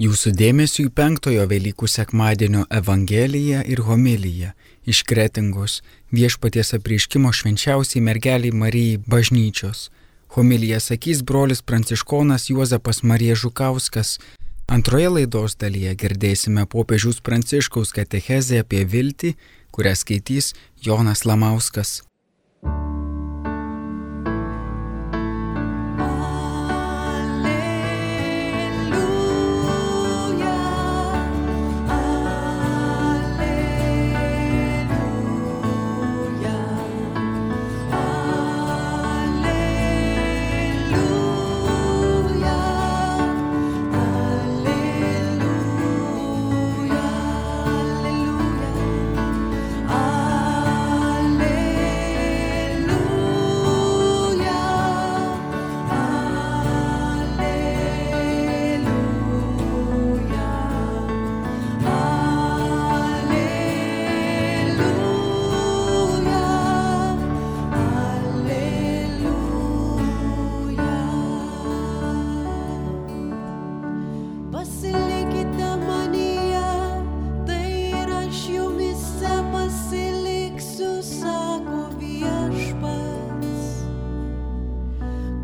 Jūsų dėmesio į penktojo Velykų sekmadienio Evangeliją ir homiliją iš Kretingos viešpaties apreiškimo švenčiausiai mergeliai Marijai bažnyčios. Homiliją sakys brolis pranciškonas Juozapas Marija Žukauskas. Antroje laidos dalyje girdėsime popiežiaus pranciškaus katechezę apie viltį, kurią skaitys Jonas Lamauskas.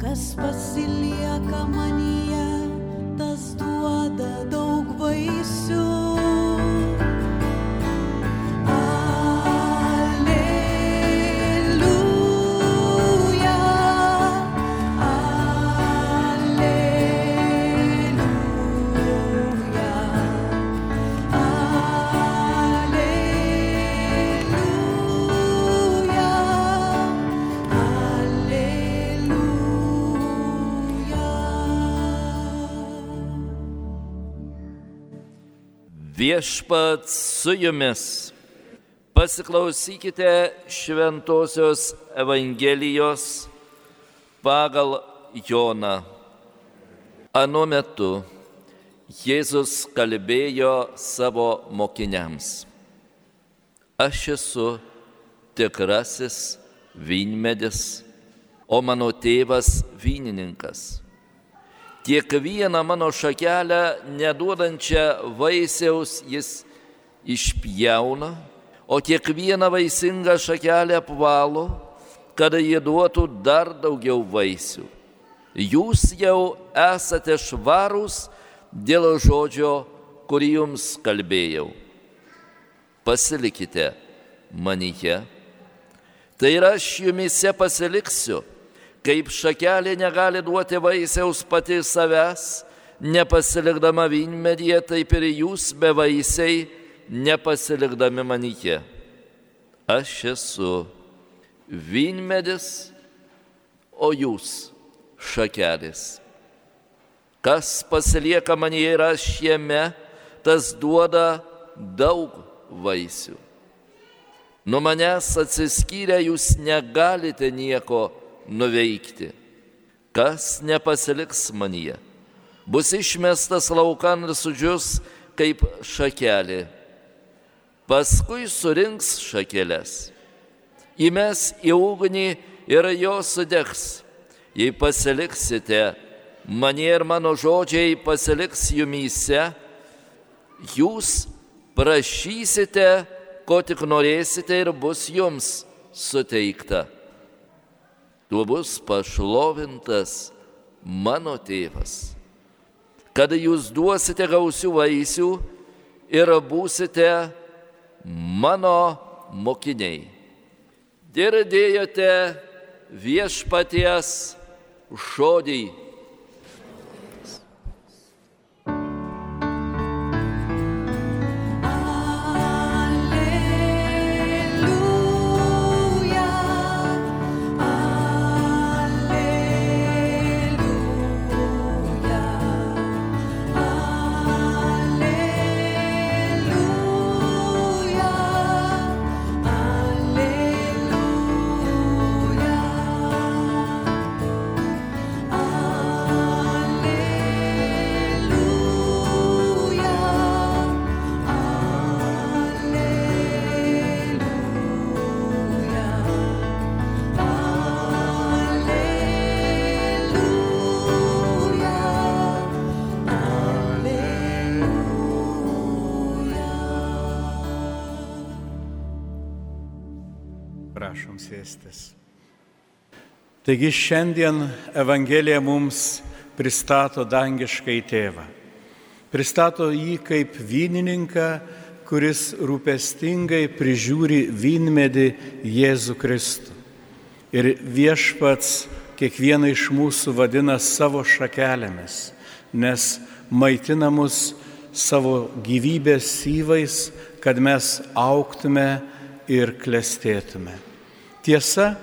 kas pasilieka manyje. Viešpats su jumis. Pasiklausykite Šventojios Evangelijos pagal Joną. Anu metu Jėzus kalbėjo savo mokiniams. Aš esu tikrasis vynmedis, o mano tėvas vynininkas kiekvieną mano šakelę neduodančią vaisiaus jis išpjauna, o kiekvieną vaisingą šakelę apvalo, kad jie duotų dar daugiau vaisių. Jūs jau esate švarūs dėl žodžio, kurį jums kalbėjau. Pasilikite manyje, tai ir aš jumise pasiliksiu Kaip šakelė negali duoti vaisiaus pati savęs, nepasilikdama vynmedyje, taip ir jūs be vaisiai nepasilikdami manyje. Aš esu vynmedis, o jūs šakelis. Kas pasilieka manyje ir aš jame, tas duoda daug vaisių. Nuo manęs atsiskyrę jūs negalite nieko nuveikti. Kas nepasiliks manyje, bus išmestas laukan ir sudžius kaip šakelė. Paskui surinks šakelės, įmes į ugnį ir jos sudegs. Jei pasiliksite, manie ir mano žodžiai pasiliks jumyse, jūs prašysite, ko tik norėsite ir bus jums suteikta tuo bus pašlovintas mano tėvas. Kada jūs duosite gausių vaisių ir būsite mano mokiniai. Girdėjote viešpaties žodį. Prašom sėstis. Taigi šiandien Evangelija mums pristato dangiškai tėvą. Pristato jį kaip vynininką, kuris rūpestingai prižiūri vynmedį Jėzų Kristų. Ir viešpats kiekvieną iš mūsų vadina savo šakelėmis, nes maitina mus savo gyvybės syvais, kad mes auktume ir klestėtume. Tiesa,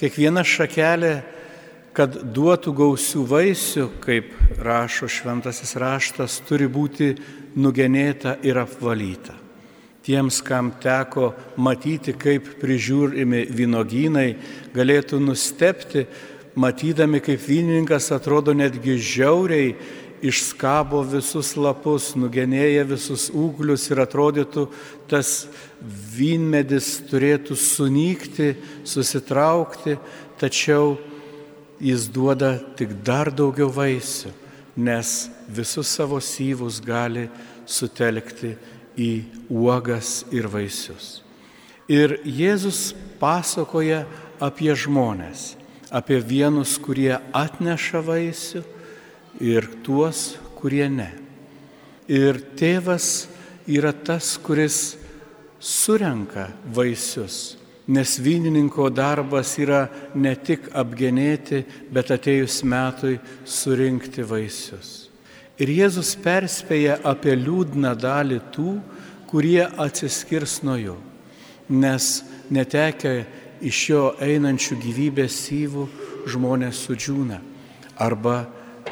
kiekviena šakelė, kad duotų gausių vaisių, kaip rašo šventasis raštas, turi būti nugenėta ir apvalyta. Tiems, kam teko matyti, kaip prižiūrimi vynogynai, galėtų nustepti, matydami, kaip vynininkas atrodo netgi žiauriai išskabo visus lapus, nugenėja visus ūglius ir atrodytų, tas vynmedis turėtų sunykti, susitraukti, tačiau jis duoda tik dar daugiau vaisių, nes visus savo syvus gali sutelkti į uogas ir vaisius. Ir Jėzus pasakoja apie žmonės, apie vienus, kurie atneša vaisių ir tuos, kurie ne. Ir tėvas yra tas, kuris surenka vaisius, nes vynininko darbas yra ne tik apgenėti, bet atėjus metui surinkti vaisius. Ir Jėzus perspėja apie liūdną dalį tų, kurie atsiskirs nuo jo, nes netekę iš jo einančių gyvybės syvų žmonės sudžiūna arba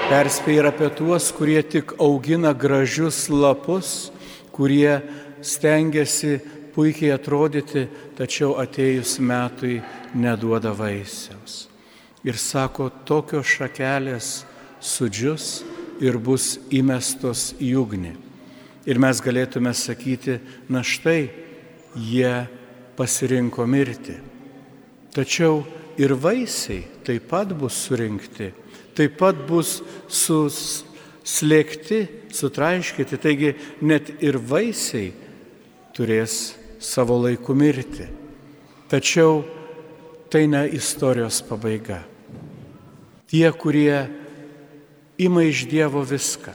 Perspėja ir apie tuos, kurie tik augina gražius lapus, kurie stengiasi puikiai atrodyti, tačiau atėjus metui neduoda vaisiaus. Ir sako, tokios šakelės sudžius ir bus įmestos į ugnį. Ir mes galėtume sakyti, na štai, jie pasirinko mirti. Tačiau ir vaisiai taip pat bus surinkti taip pat bus suslėgti, sutraiškyti, taigi net ir vaisiai turės savo laiku mirti. Tačiau tai ne istorijos pabaiga. Tie, kurie ima iš Dievo viską,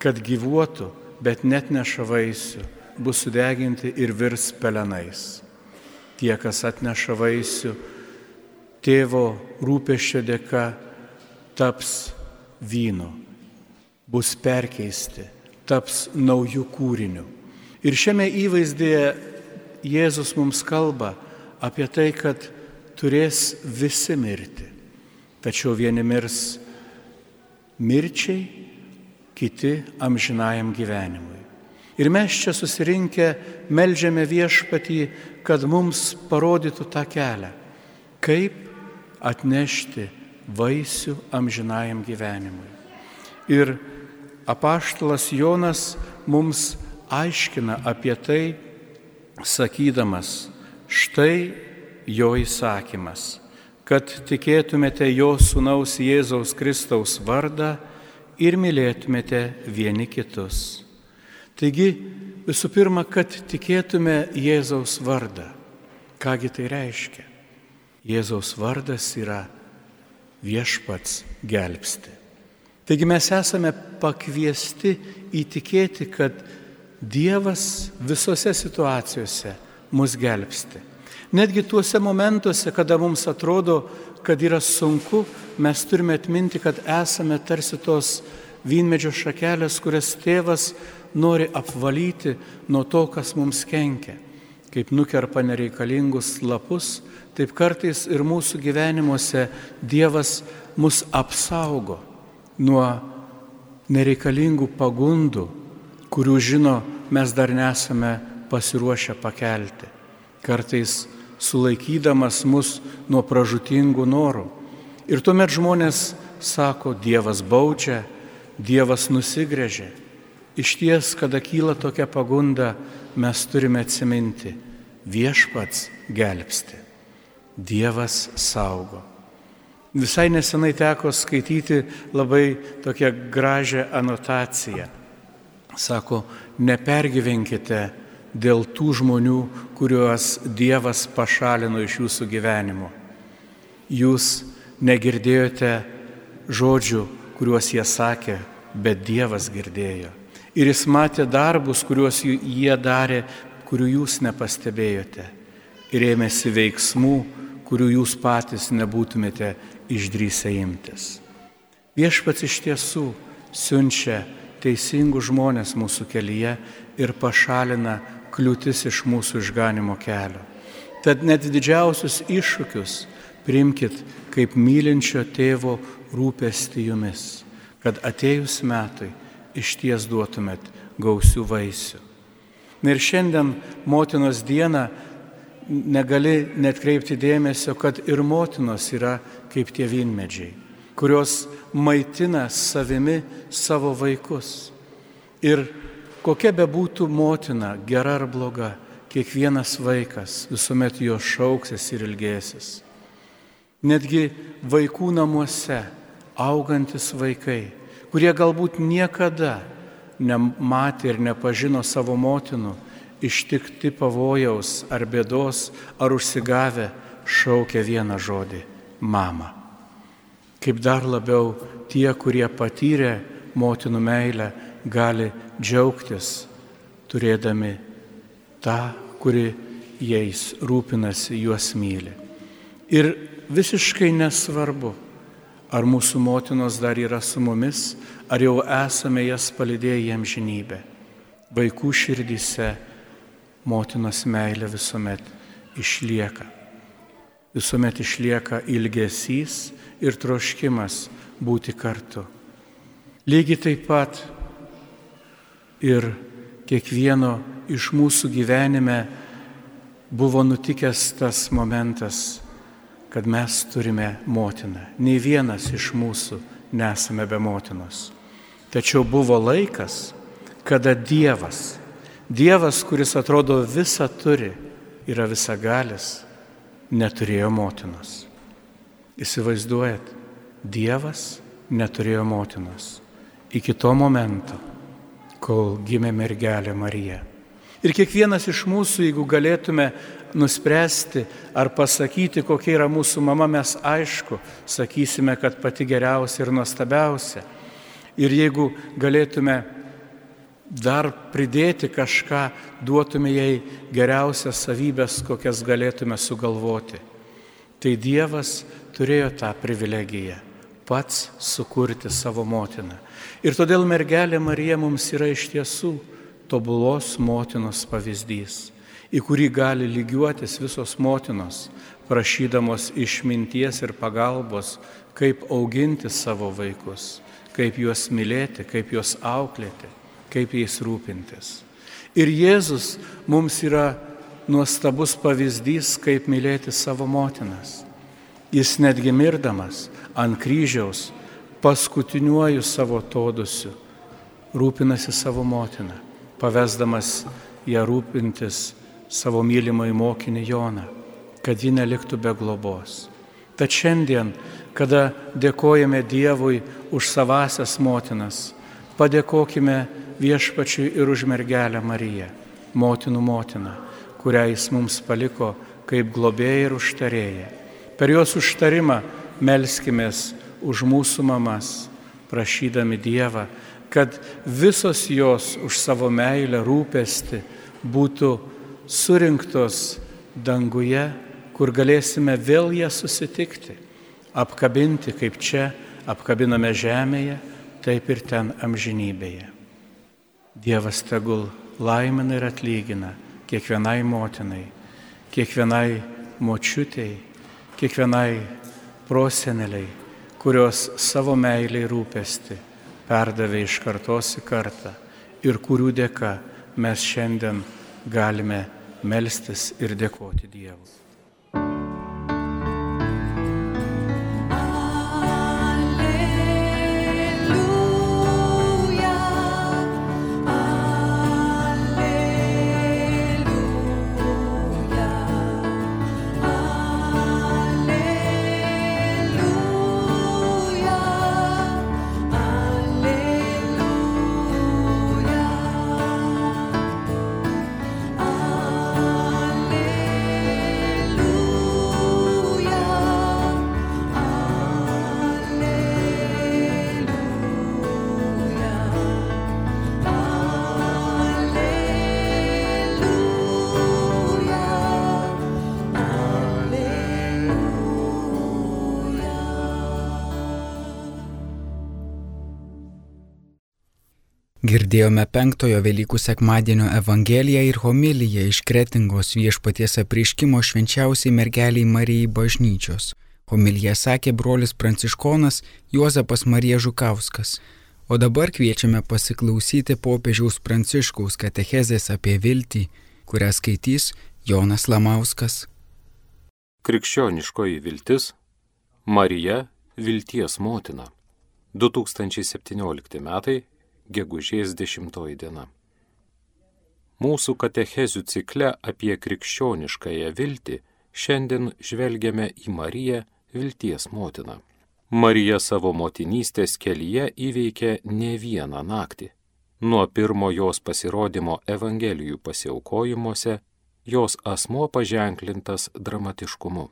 kad gyvuotų, bet net neša vaisių, bus sudeginti ir virs pelenais. Tie, kas atneša vaisių, tėvo rūpeščio dėka, taps vynu, bus perkeisti, taps naujų kūrinių. Ir šiame įvaizdėje Jėzus mums kalba apie tai, kad turės visi mirti. Tačiau vieni mirs mirčiai, kiti amžinajam gyvenimui. Ir mes čia susirinkę melžiame viešpatį, kad mums parodytų tą kelią, kaip atnešti vaisių amžinajam gyvenimui. Ir apaštalas Jonas mums aiškina apie tai, sakydamas, štai jo įsakymas, kad tikėtumėte jo sunaus Jėzaus Kristaus vardą ir mylėtumėte vieni kitus. Taigi, visų pirma, kad tikėtume Jėzaus vardą. Kągi tai reiškia? Jėzaus vardas yra viešpats gelbsti. Taigi mes esame pakviesti įtikėti, kad Dievas visose situacijose mus gelbsti. Netgi tuose momentuose, kada mums atrodo, kad yra sunku, mes turime atminti, kad esame tarsi tos vynmedžio šakelės, kurias tėvas nori apvalyti nuo to, kas mums kenkia. Kaip nukerpa nereikalingus lapus, taip kartais ir mūsų gyvenimuose Dievas mus apsaugo nuo nereikalingų pagundų, kurių žino mes dar nesame pasiruošę pakelti. Kartais sulaikydamas mus nuo pražutingų norų. Ir tuomet žmonės sako, Dievas baudžia, Dievas nusigrėžia. Iš ties, kada kyla tokia pagunda, mes turime atsiminti, viešpats gelbsti. Dievas saugo. Visai nesenai teko skaityti labai tokią gražią anotaciją. Sako, nepergyvenkite dėl tų žmonių, kuriuos Dievas pašalino iš jūsų gyvenimo. Jūs negirdėjote žodžių, kuriuos jie sakė, bet Dievas girdėjo. Ir jis matė darbus, kuriuos jie darė, kurių jūs nepastebėjote. Ir ėmėsi veiksmų, kurių jūs patys nebūtumėte išdrysę imtis. Viešpats iš tiesų siunčia teisingų žmonės mūsų kelyje ir pašalina kliūtis iš mūsų išganimo kelio. Tad net didžiausius iššūkius primkit kaip mylinčio tėvo rūpesti jumis, kad atėjus metui iš ties duotumėt gausių vaisių. Ir šiandien motinos dieną negali net kreipti dėmesio, kad ir motinos yra kaip tie vynmedžiai, kurios maitina savimi savo vaikus. Ir kokia bebūtų motina, gera ar bloga, kiekvienas vaikas visuomet jo šauksis ir ilgėsis. Netgi vaikų namuose augantis vaikai, kurie galbūt niekada nematė ir nepažino savo motinų, ištikti pavojaus ar bėdos ar užsigavę, šaukia vieną žodį - mama kaip dar labiau tie, kurie patyrė motinų meilę, gali džiaugtis turėdami tą, kuri jais rūpinasi, juos myli. Ir visiškai nesvarbu, ar mūsų motinos dar yra su mumis, ar jau esame jas palidėję jiem žinybę. Vaikų širdyse motinos meilė visuomet išlieka. Visuomet išlieka ilgesys ir troškimas būti kartu. Lygiai taip pat ir kiekvieno iš mūsų gyvenime buvo nutikęs tas momentas, kad mes turime motiną. Nei vienas iš mūsų nesame be motinos. Tačiau buvo laikas, kada Dievas, Dievas, kuris atrodo visą turi, yra visagalis, neturėjo motinos. Įsivaizduojat, Dievas neturėjo motinos iki to momento, kol gimė mergelė Marija. Ir kiekvienas iš mūsų, jeigu galėtume nuspręsti ar pasakyti, kokia yra mūsų mama, mes aišku, sakysime, kad pati geriausia ir nuostabiausia. Ir jeigu galėtume dar pridėti kažką, duotume jai geriausias savybės, kokias galėtume sugalvoti. Tai Dievas turėjo tą privilegiją pats sukurti savo motiną. Ir todėl mergelė Marija mums yra iš tiesų tobulos motinos pavyzdys, į kurį gali lygiuotis visos motinos, prašydamos išminties ir pagalbos, kaip auginti savo vaikus, kaip juos mylėti, kaip juos auklėti, kaip jais rūpintis. Ir Jėzus mums yra nuostabus pavyzdys, kaip mylėti savo motinas. Jis netgi mirdamas ant kryžiaus paskutiniuoju savo todusiu rūpinasi savo motiną, pavesdamas ją rūpintis savo mylimai mokinį Joną, kad ji neliktų be globos. Tad šiandien, kada dėkojame Dievui už savasias motinas, padėkokime viešpačiui ir už mergelę Mariją, motinų motiną, kurią jis mums paliko kaip globėja ir užtarėja Per jos užtarimą melskimės už mūsų mamas, prašydami Dievą, kad visos jos už savo meilę rūpesti būtų surinktos danguje, kur galėsime vėl ją susitikti, apkabinti kaip čia apkabiname žemėje, taip ir ten amžinybėje. Dievas tegul laimina ir atlygina kiekvienai motinai, kiekvienai močiutėjai kiekvienai proseneliai, kurios savo meiliai rūpesti perdavė iš kartos į kartą ir kurių dėka mes šiandien galime melstis ir dėkoti Dievui. Girdėjome penktojo Velykų sekmadienio Evangeliją ir homiliją iš Kretingos viešpaties apriškimo švenčiausiai mergeliai Marijai bažnyčios. Homiliją sakė brolis pranciškonas Juozapas Marija Žukauskas. O dabar kviečiame pasiklausyti popiežiaus pranciškaus katechezės apie viltį, kurią skaitys Jonas Lamauskas. Krikščioniškoji viltis - Marija vilties motina. 2017 metai gegužės 10 diena. Mūsų katechezių cikle apie krikščioniškąją viltį šiandien žvelgiame į Mariją vilties motiną. Marija savo motinystės kelyje įveikė ne vieną naktį. Nuo pirmo jos pasirodymo Evangelijų pasiaukojimuose jos asmo paženklintas dramatiškumu.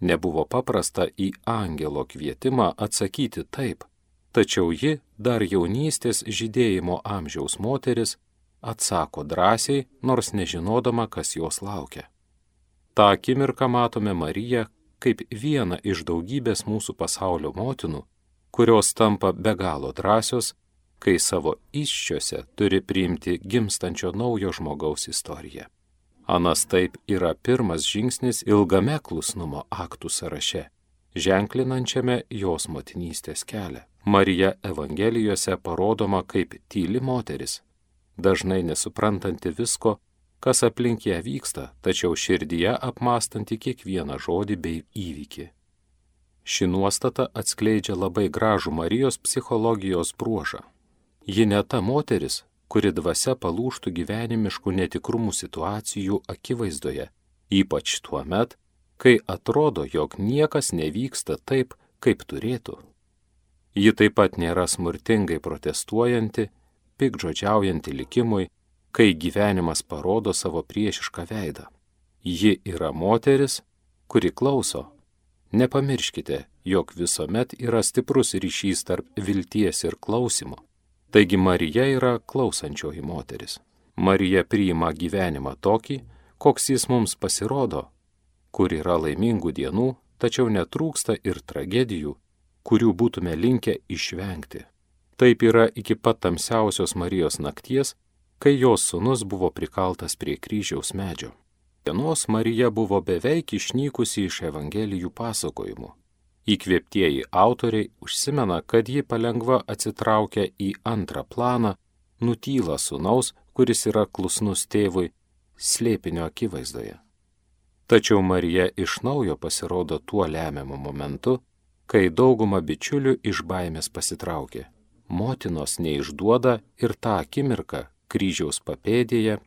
Nebuvo paprasta į angelo kvietimą atsakyti taip, Tačiau ji, dar jaunystės žydėjimo amžiaus moteris, atsako drąsiai, nors nežinodama, kas jos laukia. Ta akimirką matome Mariją kaip vieną iš daugybės mūsų pasaulio motinų, kurios tampa be galo drąsios, kai savo iščiose turi priimti gimstančio naujo žmogaus istoriją. Anas taip yra pirmas žingsnis ilgame klusnumo aktų sąraše, ženklinančiame jos motinystės kelią. Marija Evangelijose parodoma kaip tyli moteris, dažnai nesuprantanti visko, kas aplink ją vyksta, tačiau širdyje apmastanti kiekvieną žodį bei įvykį. Ši nuostata atskleidžia labai gražų Marijos psichologijos bruožą. Ji ne ta moteris, kuri dvasia palūštų gyvenimiškų netikrumų situacijų akivaizdoje, ypač tuo met, kai atrodo, jog niekas nevyksta taip, kaip turėtų. Ji taip pat nėra smurtingai protestuojanti, pikdžodžiaujanti likimui, kai gyvenimas parodo savo priešišką veidą. Ji yra moteris, kuri klauso. Nepamirškite, jog visuomet yra stiprus ryšys tarp vilties ir klausimo. Taigi Marija yra klausančioji moteris. Marija priima gyvenimą tokį, koks jis mums pasirodo, kur yra laimingų dienų, tačiau netrūksta ir tragedijų, kurių būtume linkę išvengti. Taip yra iki pat tamsiausios Marijos nakties, kai jos sunus buvo prikaltas prie kryžiaus medžio. Dienos Marija buvo beveik išnykusi iš Evangelijų pasakojimų. Įkvėptieji autoriai užsimena, kad ji palengva atsitraukia į antrą planą, nutyla sunaus, kuris yra klusnus tėvui, slėpinio akivaizdoje. Tačiau Marija iš naujo pasirodo tuo lemiamu momentu, kai dauguma bičiulių iš baimės pasitraukė. Motinos neišduoda ir tą akimirką kryžiaus papėdėje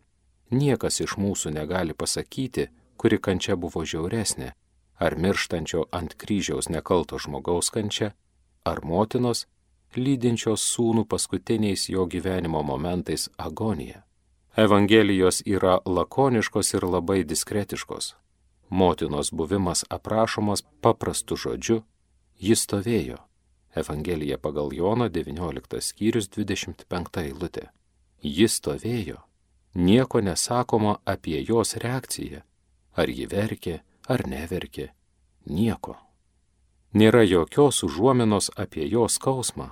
niekas iš mūsų negali pasakyti, kuri kančia buvo žiauresnė, ar mirštančio ant kryžiaus nekalto žmogaus kančia, ar motinos, lydinčios sūnų paskutiniais jo gyvenimo momentais agonija. Evangelijos yra lakoniškos ir labai diskretiškos. Motinos buvimas aprašomas paprastu žodžiu Jis stovėjo. Evangelija pagal Jono 19 skyrius 25 eilutė. Jis stovėjo. Nieko nesakoma apie jos reakciją. Ar ji verkė, ar neverkė. Nieko. Nėra jokios užuominos apie jos skausmą.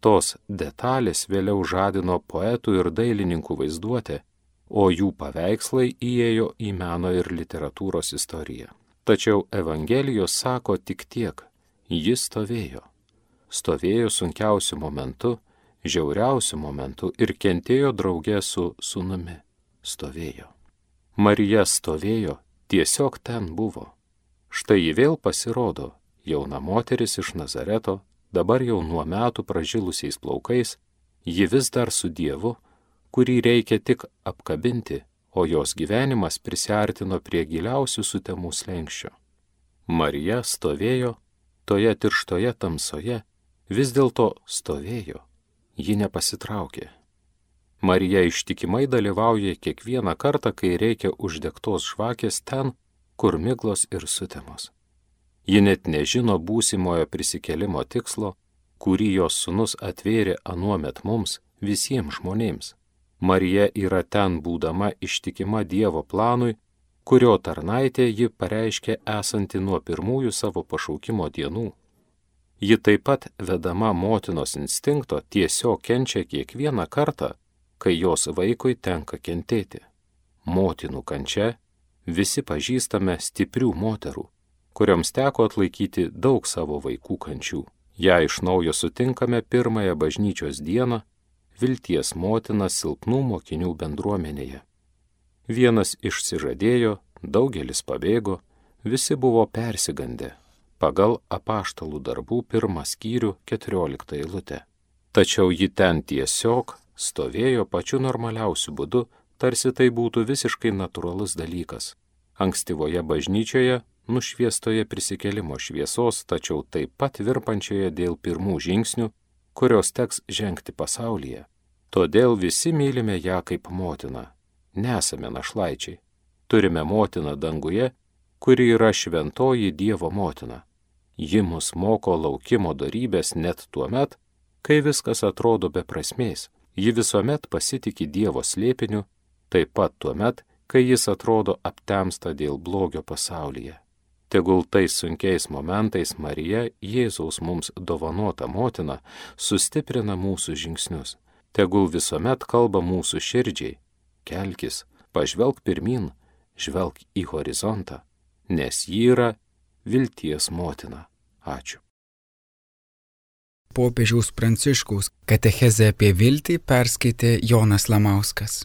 Tos detalės vėliau žadino poetų ir dailininkų vaizduotę, o jų paveikslai įėjo į meno ir literatūros istoriją. Tačiau Evangelijos sako tik tiek Jis stovėjo. Stovėjo sunkiausiu momentu, žiauriausiu momentu ir kentėjo draugė su sunumi. Stovėjo. Marija stovėjo, tiesiog ten buvo. Štai ji vėl pasirodo, jauna moteris iš Nazareto, dabar jau nuo metų pražilusiais plaukais, ji vis dar su Dievu, kurį reikia tik apkabinti, o jos gyvenimas prisartino prie giliausių sutemų slengščio. Marija stovėjo toje tirštoje tamsoje vis dėlto stovėjo, ji nepasitraukė. Marija ištikimai dalyvauja kiekvieną kartą, kai reikia uždegtos žvakės ten, kur miglos ir sutemos. Ji net nežino būsimojo prisikelimo tikslo, kurį jos sunus atvėrė anuomet mums, visiems žmonėms. Marija yra ten būdama ištikima Dievo planui kurio tarnaitė ji pareiškė esanti nuo pirmųjų savo pašaukimo dienų. Ji taip pat vedama motinos instinkto tiesiog kenčia kiekvieną kartą, kai jos vaikui tenka kentėti. Motinų kančia visi pažįstame stiprių moterų, kurioms teko atlaikyti daug savo vaikų kančių. Ja iš naujo sutinkame pirmąją bažnyčios dieną vilties motina silpnų mokinių bendruomenėje. Vienas išsižadėjo, daugelis pabėgo, visi buvo persigandę pagal apaštalų darbų pirmą skyrių 14 eilutę. Tačiau ji ten tiesiog stovėjo pačiu normaliausiu būdu, tarsi tai būtų visiškai natūralus dalykas. Ankstyvoje bažnyčioje, nušviestoje prisikelimo šviesos, tačiau taip pat virpančioje dėl pirmų žingsnių, kurios teks žengti pasaulyje. Todėl visi mylime ją kaip motiną. Nesame našlaičiai. Turime motiną danguje, kuri yra šventoji Dievo motina. Ji mus moko laukimo darybės net tuo met, kai viskas atrodo be prasmės. Ji visuomet pasitikė Dievo slėpiniu, taip pat tuo met, kai jis atrodo aptemsta dėl blogio pasaulyje. Tegul tais sunkiais momentais Marija, Jėzaus mums dovanota motina, sustiprina mūsų žingsnius. Tegul visuomet kalba mūsų širdžiai. Kelkis, pažvelk pirmin, žvelk į horizontą, nes ji yra vilties motina. Ačiū. Popiežiaus Pranciškaus katechezę apie viltį perskaitė Jonas Lamauskas.